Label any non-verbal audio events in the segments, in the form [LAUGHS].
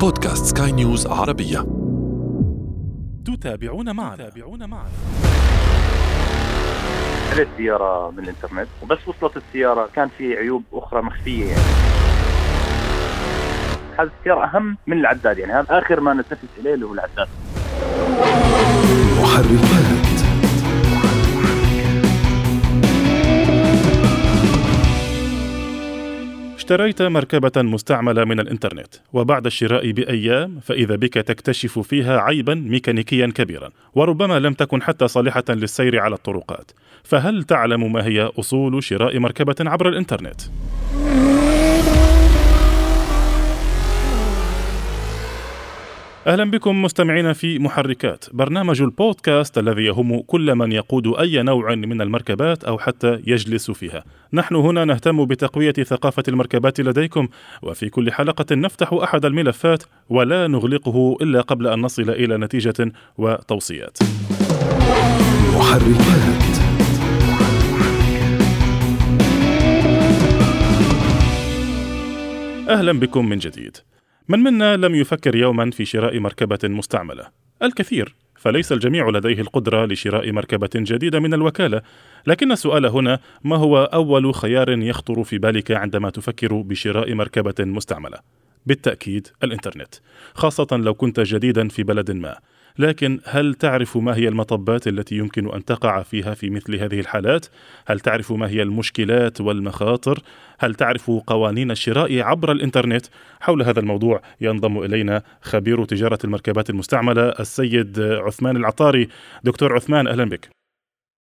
بودكاست سكاي نيوز عربية. تتابعون معنا. تتابعون معنا. اشتريت سيارة من الإنترنت وبس وصلت السيارة كان في عيوب أخرى مخفية يعني. هذه السيارة أهم من العداد يعني هذا آخر ما نتنفس إليه اللي هو العداد. محركات. اشتريت مركبة مستعملة من الإنترنت وبعد الشراء بأيام فإذا بك تكتشف فيها عيبا ميكانيكيا كبيرا وربما لم تكن حتى صالحة للسير على الطرقات فهل تعلم ما هي أصول شراء مركبة عبر الإنترنت؟ أهلا بكم مستمعينا في محركات، برنامج البودكاست الذي يهم كل من يقود أي نوع من المركبات أو حتى يجلس فيها. نحن هنا نهتم بتقوية ثقافة المركبات لديكم، وفي كل حلقة نفتح أحد الملفات ولا نغلقه إلا قبل أن نصل إلى نتيجة وتوصيات. محركات أهلا بكم من جديد. من منا لم يفكر يوما في شراء مركبة مستعملة؟ الكثير، فليس الجميع لديه القدرة لشراء مركبة جديدة من الوكالة، لكن السؤال هنا ما هو أول خيار يخطر في بالك عندما تفكر بشراء مركبة مستعملة؟ بالتأكيد الإنترنت، خاصة لو كنت جديدا في بلد ما. لكن هل تعرف ما هي المطبات التي يمكن أن تقع فيها في مثل هذه الحالات؟ هل تعرف ما هي المشكلات والمخاطر؟ هل تعرف قوانين الشراء عبر الإنترنت؟ حول هذا الموضوع ينضم إلينا خبير تجارة المركبات المستعملة السيد عثمان العطاري. دكتور عثمان أهلا بك.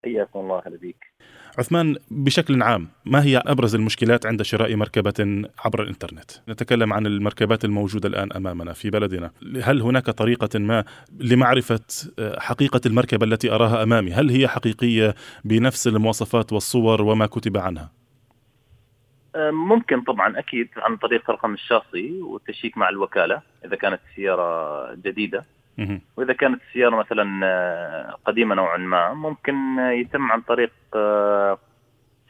حياكم الله أهلا بك عثمان بشكل عام ما هي أبرز المشكلات عند شراء مركبة عبر الإنترنت؟ نتكلم عن المركبات الموجودة الآن أمامنا في بلدنا، هل هناك طريقة ما لمعرفة حقيقة المركبة التي أراها أمامي؟ هل هي حقيقية بنفس المواصفات والصور وما كتب عنها؟ ممكن طبعا أكيد عن طريق رقم الشاصي والتشيك مع الوكالة إذا كانت السياره جديدة. وإذا كانت السيارة مثلا آه، قديمة نوعا ما ممكن آه، يتم عن طريق آه،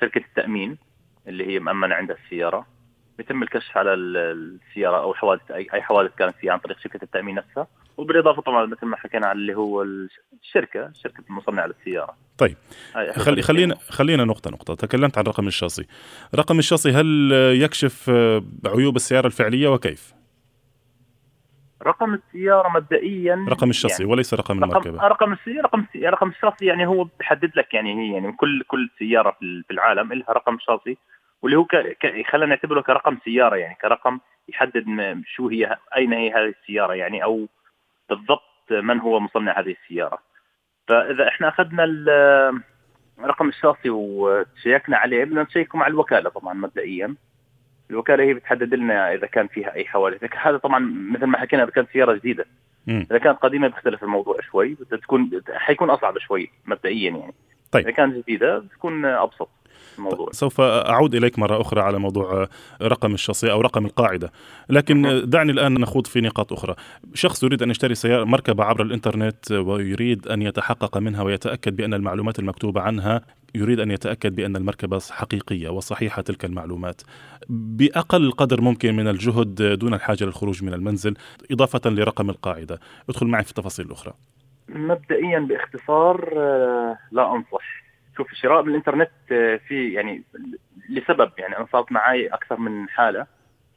شركة التأمين اللي هي مأمنة عندها السيارة يتم الكشف على ال- السيارة أو حوادث اي حوادث كانت فيها عن طريق شركة التأمين نفسها وبالإضافة طبعا مثل ما حكينا على اللي هو الشركة شركة المصنع للسيارة طيب خلي. خلينا خلينا نقطة نقطة، تكلمت عن رقم الشاصي. رقم الشاصي هل يكشف عيوب السيارة الفعلية وكيف؟ رقم السيارة مبدئيا رقم الشاصي يعني وليس رقم رقم المركبة. رقم السيارة رقم السيارة رقم الشاصي يعني هو بيحدد لك يعني هي يعني كل كل سيارة في العالم لها رقم شاصي واللي هو ك... ك... خلينا نعتبره كرقم سيارة يعني كرقم يحدد شو هي أين هي هذه السيارة يعني أو بالضبط من هو مصنع هذه السيارة فإذا إحنا أخذنا ال- رقم الشاصي وشيكنا عليه بدنا نشيكه مع الوكالة طبعا مبدئيا الوكالة هي بتحدد لنا إذا كان فيها أي حوادث هذا طبعا مثل ما حكينا إذا كانت سيارة جديدة مم. إذا كانت قديمة بيختلف الموضوع شوي بدها تكون حيكون أصعب شوي مبدئيا يعني طيب. إذا كانت جديدة بتكون أبسط الموضوع. سوف أعود إليك مرة أخرى على موضوع رقم الشاصي أو رقم القاعدة. لكن مهم. دعني الآن نخوض في نقاط أخرى. شخص يريد أن يشتري سيارة مركبة عبر الإنترنت ويريد أن يتحقق منها ويتأكد بأن المعلومات المكتوبة عنها يريد أن يتأكد بأن المركبة حقيقية وصحيحة تلك المعلومات. بأقل قدر ممكن من الجهد دون الحاجة للخروج من المنزل إضافة لرقم القاعدة. ادخل معي في التفاصيل الأخرى مبدئيا باختصار آه، لا أنصح. شوف الشراء من الانترنت آه، في يعني لسبب يعني أنا صارت معي أكثر من حالة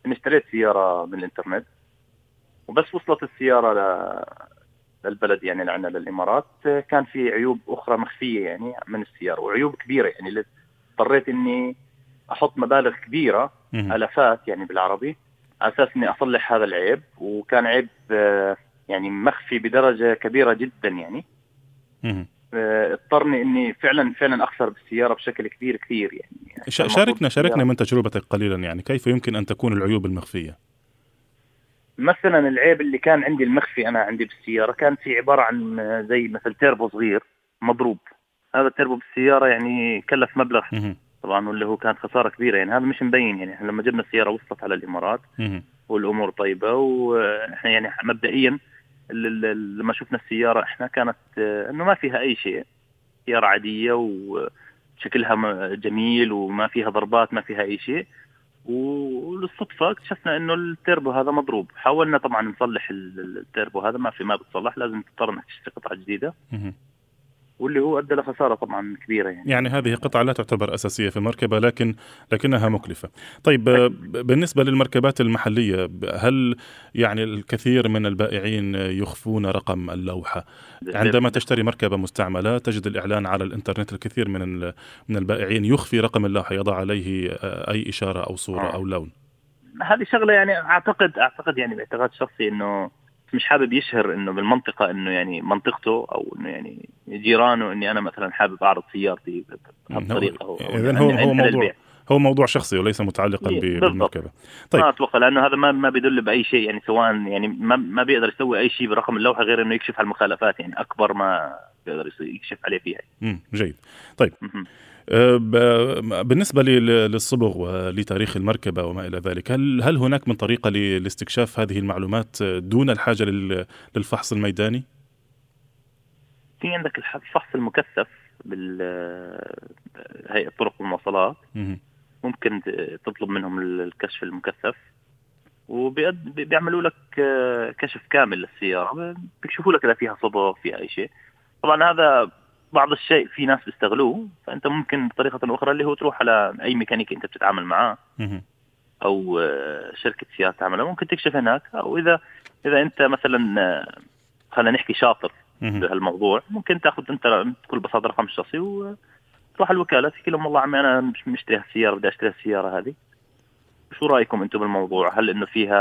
إني اشتريت سيارة من الانترنت وبس وصلت السيارة ل... للبلد يعني لعنا للإمارات. آه، كان في عيوب أخرى مخفية يعني من السيارة وعيوب كبيرة يعني اضطريت إني أحط مبالغ كبيرة. الافات يعني بالعربي على أساس إني أصلح هذا العيب وكان عيب آه، يعني مخفي بدرجة كبيرة جدا يعني. اضطرني إني فعلا فعلا أخسر بالسيارة بشكل كبير كثير يعني. شا- شاركنا شاركنا من تجربتك قليلا يعني. كيف يمكن أن تكون العيوب المخفية؟ مثلا العيب اللي كان عندي المخفي أنا عندي بالسيارة كان في عبارة عن آه، زي مثل تيربو صغير مضروب. هذا التيربو بالسيارة يعني كلف مبلغ. طبعا واللي هو كانت خسارة كبيرة يعني. هذا مش مبين يعني. إحنا لما جبنا السيارة وصلت على الإمارات. والأمور طيبة وإحنا يعني مبدئيا لما شفنا السيارة إحنا كانت آه، إنه ما فيها أي شيء. سيارة عادية وشكلها جميل وما فيها ضربات ما فيها أي شيء. وللصدفة اكتشفنا إنه التيربو هذا مضروب. حاولنا طبعا نصلح التيربو هذا ما في ما بتصلح لازم تضطر إنك تشتري قطعة جديدة. واللي هو أدى لخساره طبعا كبيرة يعني يعني هذه قطعة لا تعتبر أساسية في المركبه لكن لكنها مكلفة. طيب بالنسبة للمركبات المحلية هل يعني الكثير من البائعين يخفون رقم اللوحة؟ عندما تشتري مركبة مستعملة تجد الإعلان على الإنترنت الكثير من من البائعين يخفي رقم اللوحة يضع عليه أي إشارة أو صورة آه. أو لون. هذه شغلة يعني أعتقد أعتقد يعني باعتقاد شخصي إنه مش حابب يشهر إنه بالمنطقة إنه يعني منطقته أو إنه يعني جيرانه إني أنا مثلا حابب أعرض سيارتي بهالطريقه اذا هو هو موضوع هو موضوع شخصي وليس متعلقا إيه، بالمركبة. طيب. ما أتوقع لأنه هذا ما ما بيدل بأي شيء يعني سواء يعني ما ما بيقدر يسوي أي شيء برقم اللوحة غير إنه يكشف على المخالفات يعني أكبر ما بيقدر يكشف عليه فيها. امم جيد. طيب. بالنسبة للصبغ ولتاريخ المركبة وما إلى ذلك هل, هل هناك من طريقة لاستكشاف هذه المعلومات دون الحاجة للفحص الميداني؟ في عندك الفحص المكثف بالهيئة طرق المواصلات. ممكن تطلب منهم الكشف المكثف وبيعملوا لك كشف كامل للسيارة بيكشفوا لك إذا فيها صبغ فيها أي شيء. طبعا هذا بعض الشيء في ناس بيستغلوه فأنت ممكن بطريقه أخرى اللي هو تروح على أي ميكانيكي أنت بتتعامل معاه. أو آه، شركة سيارات تعملها. ممكن تكشف هناك. أو إذا إذا أنت مثلا آه، خلينا نحكي شاطر بهالموضوع ممكن تأخذ أنت بكل بساطة رقم الشخصي وتروح الوكالة تحكي لهم والله عمي أنا مش مشتري هالسيارة بدي أشتري السياره هذه. شو رأيكم أنتم بالموضوع؟ هل إنه فيها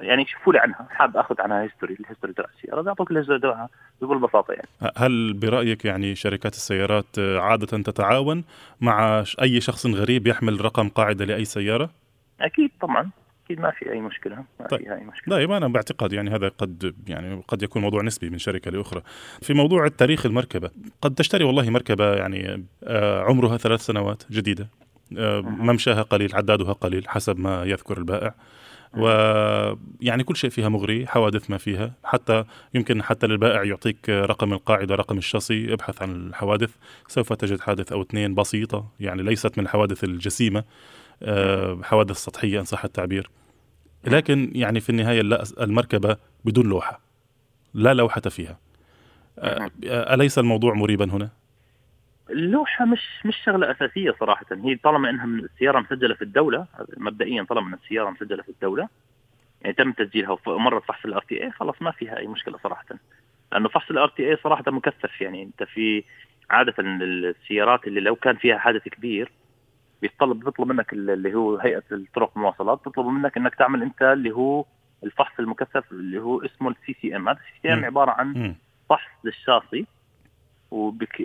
يعني شوفوا لي عنها، حاب أخذ عنها history، ال history تبع السياره، بيعطوك ال history تبعها بكل بساطة يعني. هل برأيك يعني شركات السيارات عادة تتعاون مع أي شخص غريب يحمل رقم قاعدة لأي سيارة؟ أكيد طبعا أكيد ما في أي مشكلة ما طيب. فيها أي مشكلة طيب أنا باعتقاد يعني هذا قد يعني قد يكون موضوع نسبي من شركة لأخرى في موضوع التاريخ المركبة قد تشتري والله مركبة يعني آه، عمرها ثلاث سنوات جديدة ممشاها قليل عدادها قليل حسب ما يذكر البائع. ويعني كل شيء فيها مغري حوادث ما فيها. حتى يمكن حتى للبائع يعطيك رقم القاعدة رقم الشاصي ابحث عن الحوادث. سوف تجد حادث أو اثنين بسيطة يعني ليست من الحوادث الجسيمة آه، حوادث سطحية إن صح التعبير لكن يعني في النهاية المركبة بدون لوحة لا لوحة فيها. آه، أليس الموضوع مريبا هنا؟ اللوحة مش مش شغلة أساسية صراحة. هي طالما إنها من السيارة مسجلة في الدولة مبدئيا طالما إن السيارة مسجلة في الدولة يعني تم تسجيلها ومرت فحص ال RTA خلاص ما فيها أي مشكلة صراحة. لأنه فحص ال RTA صراحة مكثف يعني أنت في عادة السيارات اللي لو كان فيها حادث كبير بيطلب بيطلب منك اللي هو هيئة الطرق المواصلات بيطلب منك إنك تعمل أنت اللي هو الفحص المكثف اللي هو اسمه ال CCM هذا ال CCM عبارة عن فحص للشاصي. وبك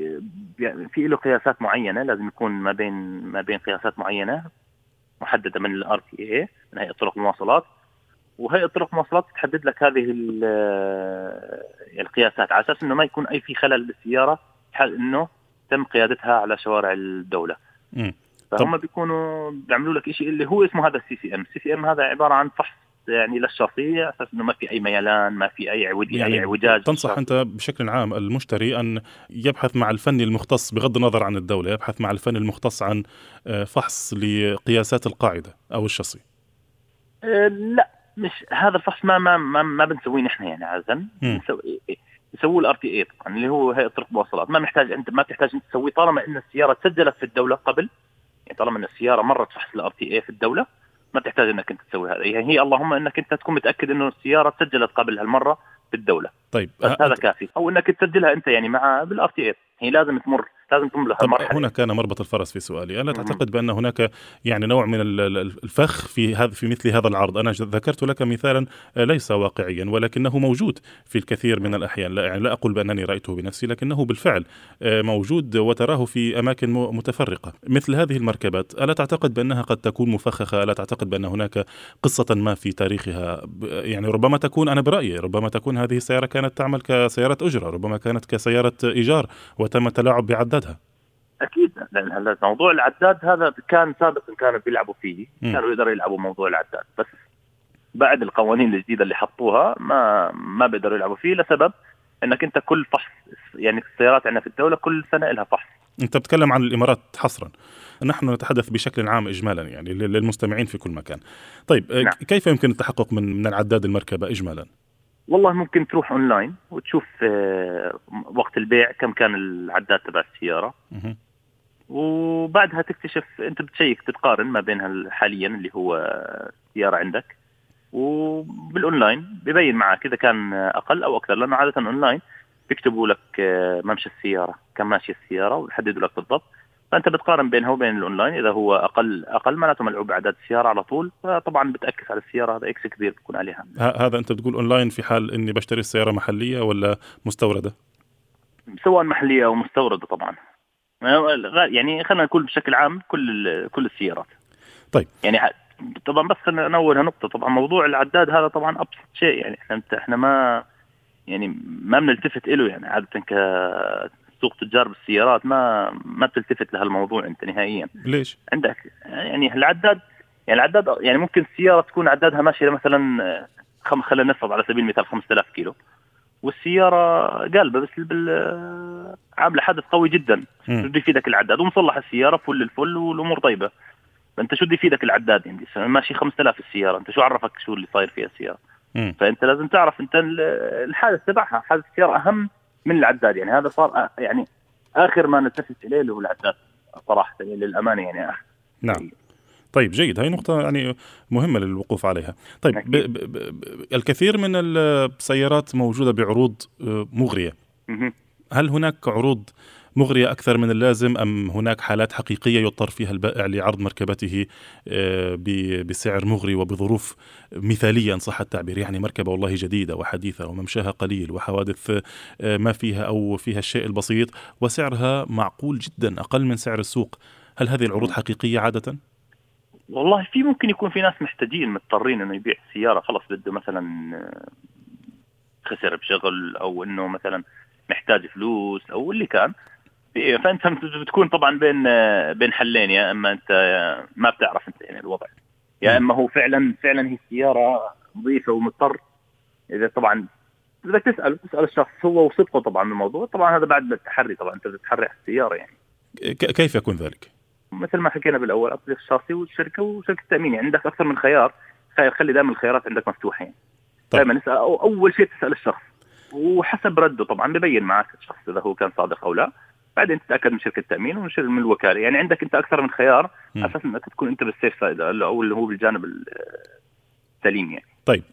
يعني في له قياسات معينة لازم يكون ما بين ما بين قياسات معينة محددة من ال RTA من هيئة طرق المواصلات وهيئة طرق المواصلات تحدد لك هذه القياسات على أساس إنه ما يكون اي في خلل بالسيارة حال إنه تم قيادتها على شوارع الدولة. فهم بيكونوا بيعملوا لك شيء اللي هو اسمه هذا ال CCM، ال CCM هذا عبارة عن فحص يعني للشاصي على أساس إنه ما في أي ميلان ما في أي عوج يعني اي اعوجاج تنصح أنت بشكل عام المشتري أن يبحث مع الفني المختص بغض النظر عن الدولة يبحث مع الفني المختص عن آه، فحص لقياسات القاعدة أو الشاصي؟ أه لا مش هذا الفحص ما ما ما, ما بنسويه نحن يعني عادة. يسووه ال RTA طبعا اللي هو هيئه طرق المواصلات ما محتاج انت ما تحتاج أنت تسويه طالما إن السيارة سجلت في الدولة قبل. يعني طالما إن السيارة مرت فحص ال RTA في الدولة ما تحتاج إنك أنت تسوي هذا. يعني هي اللهم إنك أنت تكون متأكد إنه السيارة سجلت قبل هالمرة بالدولة. طيب بس هذا كافي. أو إنك تسجلها أنت يعني مع بال RTA لازم تمر لازم تمر المرحله هنا كان مربط الفرس في سؤالي. ألا تعتقد بأن هناك يعني نوع من الفخ في هذا في مثل هذا العرض؟ أنا ذكرت لك مثالا ليس واقعيا ولكنه موجود في الكثير من الأحيان. لا يعني لا أقول بأنني رأيته بنفسي لكنه بالفعل آه، موجود وتراه في أماكن متفرقة. مثل هذه المركبات ألا تعتقد بأنها قد تكون مفخخة؟ ألا تعتقد بأن هناك قصة ما في تاريخها؟ يعني ربما تكون أنا برأيي ربما تكون هذه السيارة كانت تعمل كسيارة أجرة ربما كانت كسيارة إيجار وتم التلاعب بعدادها أكيد. لأن هلا موضوع العداد هذا كان سابقا كانوا بيلعبوا فيه. م. كانوا يقدروا يلعبوا موضوع العداد. بس بعد القوانين الجديدة اللي حطوها ما ما بيقدروا يلعبوا فيه لسبب إنك أنت كل فحص يعني السيارات عندنا في الدولة كل سنة لها فحص. أنت بتتكلم عن الإمارات حصرا. نحن نتحدث بشكل عام اجمالا يعني للمستمعين في كل مكان. طيب نعم. كيف يمكن التحقق من من العداد المركبة اجمالا؟ والله ممكن تروح أونلاين وتشوف آه، وقت البيع كم كان العداد تبع السيارة. وبعدها تكتشف أنت بتشيك تتقارن ما بينها حاليا اللي هو السياره عندك. وبالأونلاين ببين معك إذا كان أقل أو أكثر لأنه عادة أونلاين بيكتبوا لك آه، ممشى السيارة كم ماشيه السيارة ويحددوا لك بالضبط. فأنت بتقارن بينها وبين الأونلاين إذا هو أقل أقل معناته ملعوب بأعداد السيارة على طول فطبعا بتأكس على السيارة هذا X كبير بيكون عليها. هذا أنت بتقول أونلاين في حال إني بشتري السيارة محلية ولا مستوردة؟ سواء محلية أو مستوردة طبعا. يعني خلينا نقول بشكل عام كل كل السيارات. طيب. يعني طبعا بس خلينا نولها نقطة طبعا موضوع العداد هذا طبعا أبسط شيء يعني إحنا إحنا ما يعني ما بنلتفت له يعني عادة كسوق تجار بالسيارات ما ما بتلتفت لهالموضوع انت نهائيا. ليش؟ عندك يعني العداد يعني العداد يعني ممكن السيارة تكون عدادها ماشية مثلا خلينا نفرض على سبيل المثال 5000 كيلو. والسيارة قالبة بس بال عاملة حدث قوي جدا. بده يفيدك العداد؟ ومصلح السيارة فل الفل والأمور طيبة. فأنت شو بده يفيدك العداد؟ يعني ماشي 5000 السيارة. أنت شو عرفك شو اللي صاير فيها السيارة؟ مم. فأنت لازم تعرف أنت الحادث تبعها حادث السيارة أهم من العداد يعني هذا صار يعني آخر ما نلتفت إليه اللي هو العداد صراحة يعني للأمانة يعني. نعم. طيب جيد. هاي نقطة يعني مهمة للوقوف عليها. طيب ب ب ب الكثير من السيارات موجودة بعروض آه، مغرية. هل هناك عروض مغرية أكثر من اللازم أم هناك حالات حقيقية يضطر فيها البائع لعرض مركبته آه، بسعر مغري وبظروف مثالية إن صح التعبير. يعني مركبة والله جديدة وحديثة وممشاها قليل وحوادث آه، ما فيها أو فيها الشيء البسيط وسعرها معقول جدا أقل من سعر السوق. هل هذه العروض حقيقية عادة؟ والله في ممكن يكون في ناس محتاجين مضطرين إنه يبيع سيارة خلص بده مثلا آه، خسر بشغل أو إنه مثلا محتاج فلوس أو اللي كان. فأنت بتكون طبعا بين آه، بين حلين يا إما أنت ما بتعرف أنت يعني الوضع. يا إما هو فعلا فعلا هي السيارة نظيفة ومضطر. إذا طبعا بدك تسأل تسأل الشخص هو وصدقه طبعا بالموضوع. طبعا هذا بعد التحري طبعا أنت بتحري على السيارة يعني. كيف يكون ذلك؟ مثل ما حكينا بالأول أطلق الشخصي والشركة وشركة التأمين. يعني عندك أكثر من خيار. خلي دائما الخيارات عندك مفتوحه يعني طيب. دائما اسأل أول شيء تسأل الشخص. وحسب رده طبعا ببين معك الشخص إذا هو كان صادق أو لا. بعدين تتأكد من شركة التأمين ومن من الوكالة يعني عندك أنت أكثر من خيار أساس إنك تكون أنت بالسيف سايد أو اللي هو بالجانب السليم يعني طيب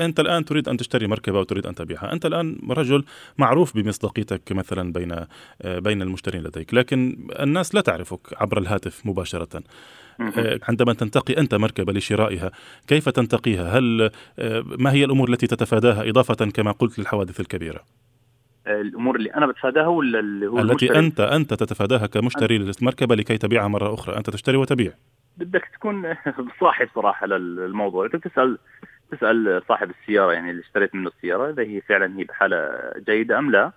أنت الآن تريد أن تشتري مركبة وتريد أن تبيعها، أنت الآن رجل معروف بمصداقيتك مثلا بين بين المشترين لديك، لكن الناس لا تعرفك عبر الهاتف مباشرة. عندما تنتقي أنت مركبة لشرائها، كيف تنتقيها؟ هل ما هي الأمور التي تتفاداها إضافة كما قلت للحوادث الكبيرة؟ الأمور اللي أنا بتفاداها ولا اللي هو التي المشتري؟ انت أنت تتفاداها كمشتري للمركبة لكي تبيعها مرة أخرى، أنت تشتري وتبيع. بدك تكون [LAUGHS] صاحب صراحة للموضوع بدك تسال تسال صاحب السيارة يعني اللي اشتريت منه السيارة إذا هي فعلا هي بحالة جيدة أم لا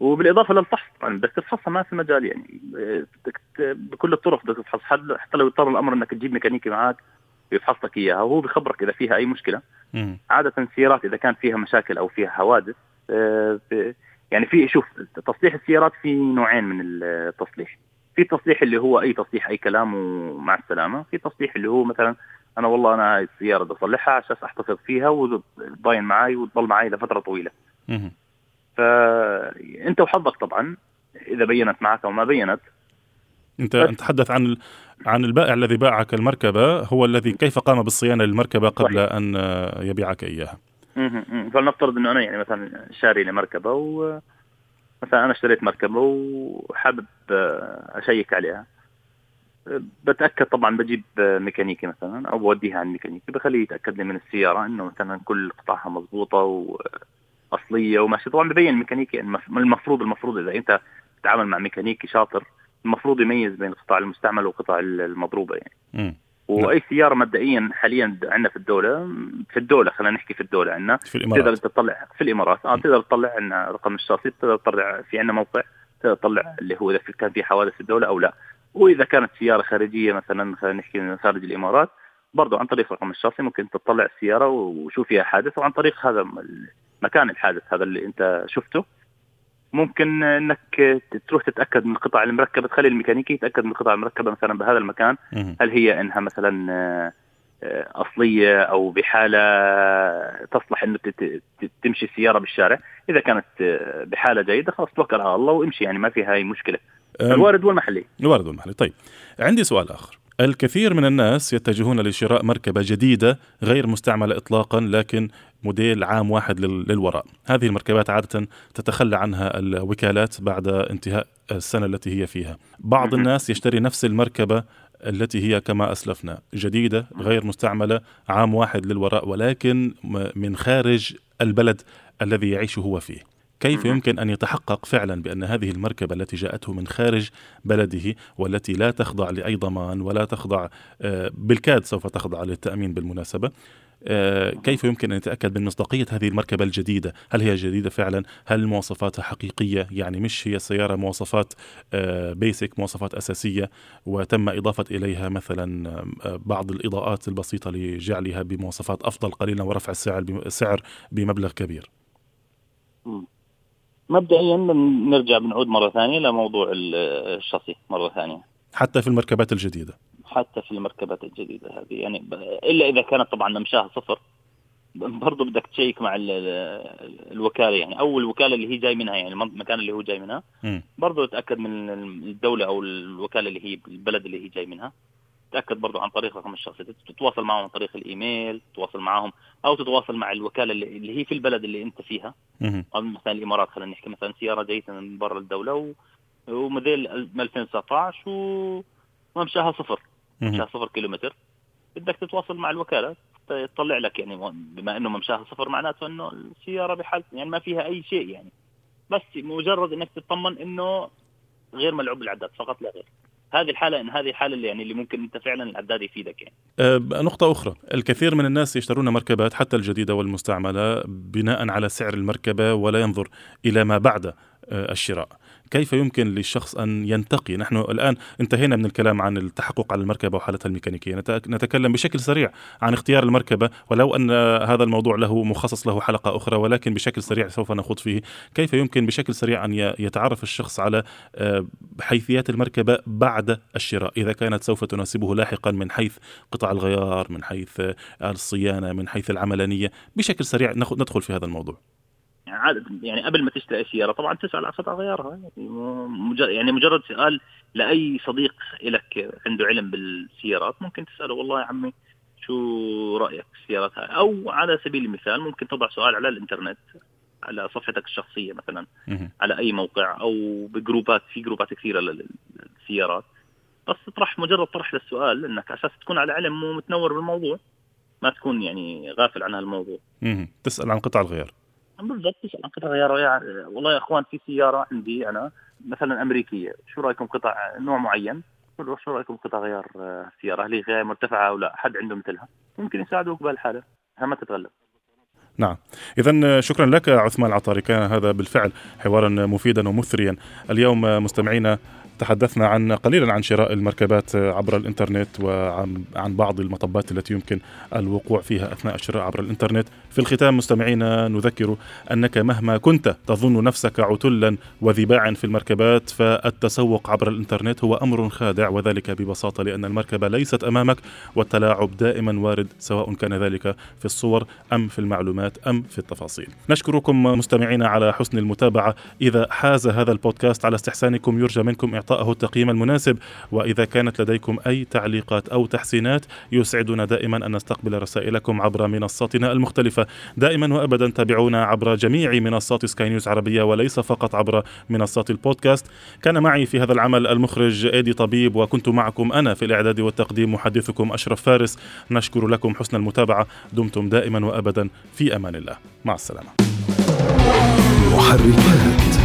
وبالإضافة للفحص طبعا بدك تفحصها ما في مجال يعني بدك بكل الطرق بدك تفحص حتى لو اضطر الأمر إنك تجيب ميكانيكي معك يفحص لك إياها وهو بخبرك إذا فيها أي مشكلة. عادة السيارات إذا كان فيها مشاكل أو فيها حوادث يعني في شوف تصليح السيارات في نوعين من التصليح. في تصليح اللي هو أي تصليح أي كلام ومع السلامة. في تصليح اللي هو مثلا أنا والله أنا هاي السيارة بدي أصلحها عشان أحتفظ فيها وتضاين معي وتضل معي لفترة طويلة. فانت وحظك طبعا إذا بينت معك أو ما بينت. انت تتحدث عن عن البائع الذي باعك المركبة هو الذي كيف قام بالصيانة للمركبة قبل صحيح. أن يبيعك إياها؟ فلنفترض إنه أنا يعني مثلا شاري لمركبة و مثلا أنا اشتريت مركبة وحابب أشيك عليها. بتأكد طبعا بجيب ميكانيكي مثلا أو بوديها عند ميكانيكي بخليه يتأكد لي من السيارة إنه مثلا كل قطعها مضبوطة وأصلية وماشي. طبعا ببين الميكانيكي يعني المفروض المفروض إذا أنت تتعامل مع ميكانيكي شاطر المفروض يميز بين القطع المستعمله والقطع المضروبة يعني. م. وأي سيارة مبدئيا حاليا عندنا في الدولة في الدولة خلينا نحكي في الدولة عندنا في الإمارات. تقدر تطلع في الإمارات. آه تقدر تطلع عندنا رقم الشاصي تقدر تطلع في عندنا موقع تقدر تطلع اللي هو إذا كان في حوادث في الدولة أو لا. وإذا كانت سيارة خارجية مثلا خلينا نحكي من خارج الإمارات برضو عن طريق رقم الشاصي ممكن تطلع السيارة وشوف فيها حادث وعن طريق هذا مكان الحادث هذا اللي أنت شفته. ممكن انك تروح تتأكد من القطع المركبة تخلي الميكانيكي يتأكد من القطع المركبة مثلا بهذا المكان. هل هي إنها مثلا آه، أصلية أو بحالة تصلح إنه تمشي السيارة بالشارع؟ إذا كانت آه، بحالة جيدة خلاص توكل على الله وامشي يعني ما في هاي مشكلة. الوارد والمحلي. الوارد والمحلي. طيب عندي سؤال آخر. الكثير من الناس يتجهون لشراء مركبة جديدة غير مستعملة إطلاقا لكن موديل عام واحد للوراء. هذه المركبات عادة تتخلى عنها الوكالات بعد انتهاء السنة التي هي فيها. بعض الناس يشتري نفس المركبة التي هي كما أسلفنا جديدة غير مستعملة عام واحد للوراء ولكن من خارج البلد الذي يعيش هو فيه. كيف يمكن أن يتحقق فعلا بأن هذه المركبة التي جاءته من خارج بلده والتي لا تخضع لأي ضمان ولا تخضع آه، بالكاد سوف تخضع للتأمين بالمناسبة آه، كيف يمكن أن يتأكد من مصداقية هذه المركبة الجديدة؟ هل هي جديدة فعلا؟ هل مواصفاتها حقيقية؟ يعني مش هي سياره مواصفات بيسك آه، مواصفات أساسية وتم إضافة إليها مثلا بعض الإضاءات البسيطة لجعلها بمواصفات أفضل قليلا ورفع السعر بمبلغ كبير. مبدئيا نرجع بنعود مرة ثانية لموضوع الشاصي مرة ثانية. حتى في المركبات الجديدة. حتى في المركبات الجديدة هذه يعني إلا إذا كانت طبعا ممشاها صفر. برضه بدك تشيك مع الوكالة يعني أو الوكاله اللي هي جاي منها يعني المكان اللي هو جاي منها. برضه تاكد من الدولة أو الوكالة اللي هي البلد اللي هي جاي منها. تاكد برضه عن طريق رقم الشخصي تتواصل معهم عن طريق الإيميل تتواصل معهم أو تتواصل مع الوكالة اللي هي في البلد اللي أنت فيها. أو مثلا الإمارات خلينا نحكي. مثلا سيارة جاية من برا الدولة و... وموديل 2019 وممشاها صفر. ممشاها صفر كيلومتر. بدك تتواصل مع الوكالة. تطلع لك يعني بما إنه ممشاها صفر معناته إنه السيارة بحال يعني ما فيها أي شيء يعني. بس مجرد إنك تطمن إنه غير ملعوب العداد فقط لا غير. هذه الحالة إن هذه الحالة اللي يعني اللي ممكن أنت فعلا العداد يفيدك يعني. أه نقطة أخرى، الكثير من الناس يشترون مركبات حتى الجديدة والمستعملة بناء على سعر المركبة ولا ينظر إلى ما بعد أه الشراء. كيف يمكن للشخص أن ينتقي؟ نحن الآن انتهينا من الكلام عن التحقق على المركبة وحالتها الميكانيكية. نتكلم بشكل سريع عن اختيار المركبة ولو أن هذا الموضوع له مخصص له حلقة أخرى ولكن بشكل سريع سوف نخوض فيه. كيف يمكن بشكل سريع أن يتعرف الشخص على آه، حيثيات المركبة بعد الشراء؟ إذا كانت سوف تناسبه لاحقا من حيث قطع الغيار من حيث الصيانة من حيث العملانية بشكل سريع ندخل في هذا الموضوع. عادة يعني قبل ما تشتري سيارة طبعا تسأل على قطع غيارها. يعني مجرد سؤال لأي صديق لك عنده علم بالسيارات ممكن تسأله والله يا عمي شو رأيك في السيارات هاي؟ أو على سبيل المثال ممكن تضع سؤال على الإنترنت على صفحتك الشخصية مثلا على أي موقع أو بجروبات في جروبات كثيرة للسيارات. بس تطرح مجرد طرح للسؤال إنك أساس تكون على علم ومتنور بالموضوع ما تكون يعني غافل عن هالموضوع. تسأل عن قطع الغيار. بالضبط تسال عن قطع غيار والله يا أخوان في سيارة عندي أنا مثلا أمريكية شو رأيكم قطع نوع معين؟ شو رأيكم قطع غيار السياره هل هي مرتفعة أو لا؟ حد عنده مثلها؟ ممكن يساعدوك بهالحالة. ما تتغلب. نعم. إذا شكرا لك عثمان العطاري. كان هذا بالفعل حوارا مفيدا ومثريا. اليوم مستمعينا تحدثنا عن قليلا عن شراء المركبات عبر الإنترنت وعن عن بعض المطبات التي يمكن الوقوع فيها أثناء الشراء عبر الإنترنت. في الختام مستمعينا نذكر أنك مهما كنت تظن نفسك عتلا وذباعا في المركبات فالتسوق عبر الإنترنت هو أمر خادع وذلك ببساطة لأن المركبه ليست أمامك والتلاعب دائما وارد سواء كان ذلك في الصور أم في المعلومات أم في التفاصيل. نشكركم مستمعينا على حسن المتابعة. إذا حاز هذا البودكاست على استحسانكم يرجى منكم إعطائه التقييم المناسب وإذا كانت لديكم أي تعليقات أو تحسينات يسعدنا دائما أن نستقبل رسائلكم عبر منصاتنا المختلفة. دائما وأبدا تابعونا عبر جميع منصات سكاي نيوز عربية وليس فقط عبر منصات البودكاست. كان معي في هذا العمل المخرج إيدي طبيب وكنت معكم أنا في الإعداد والتقديم محدثكم أشرف فارس. نشكر لكم حسن المتابعة. دمتم دائما وابدا في أمان الله. مع السلامة. محركات.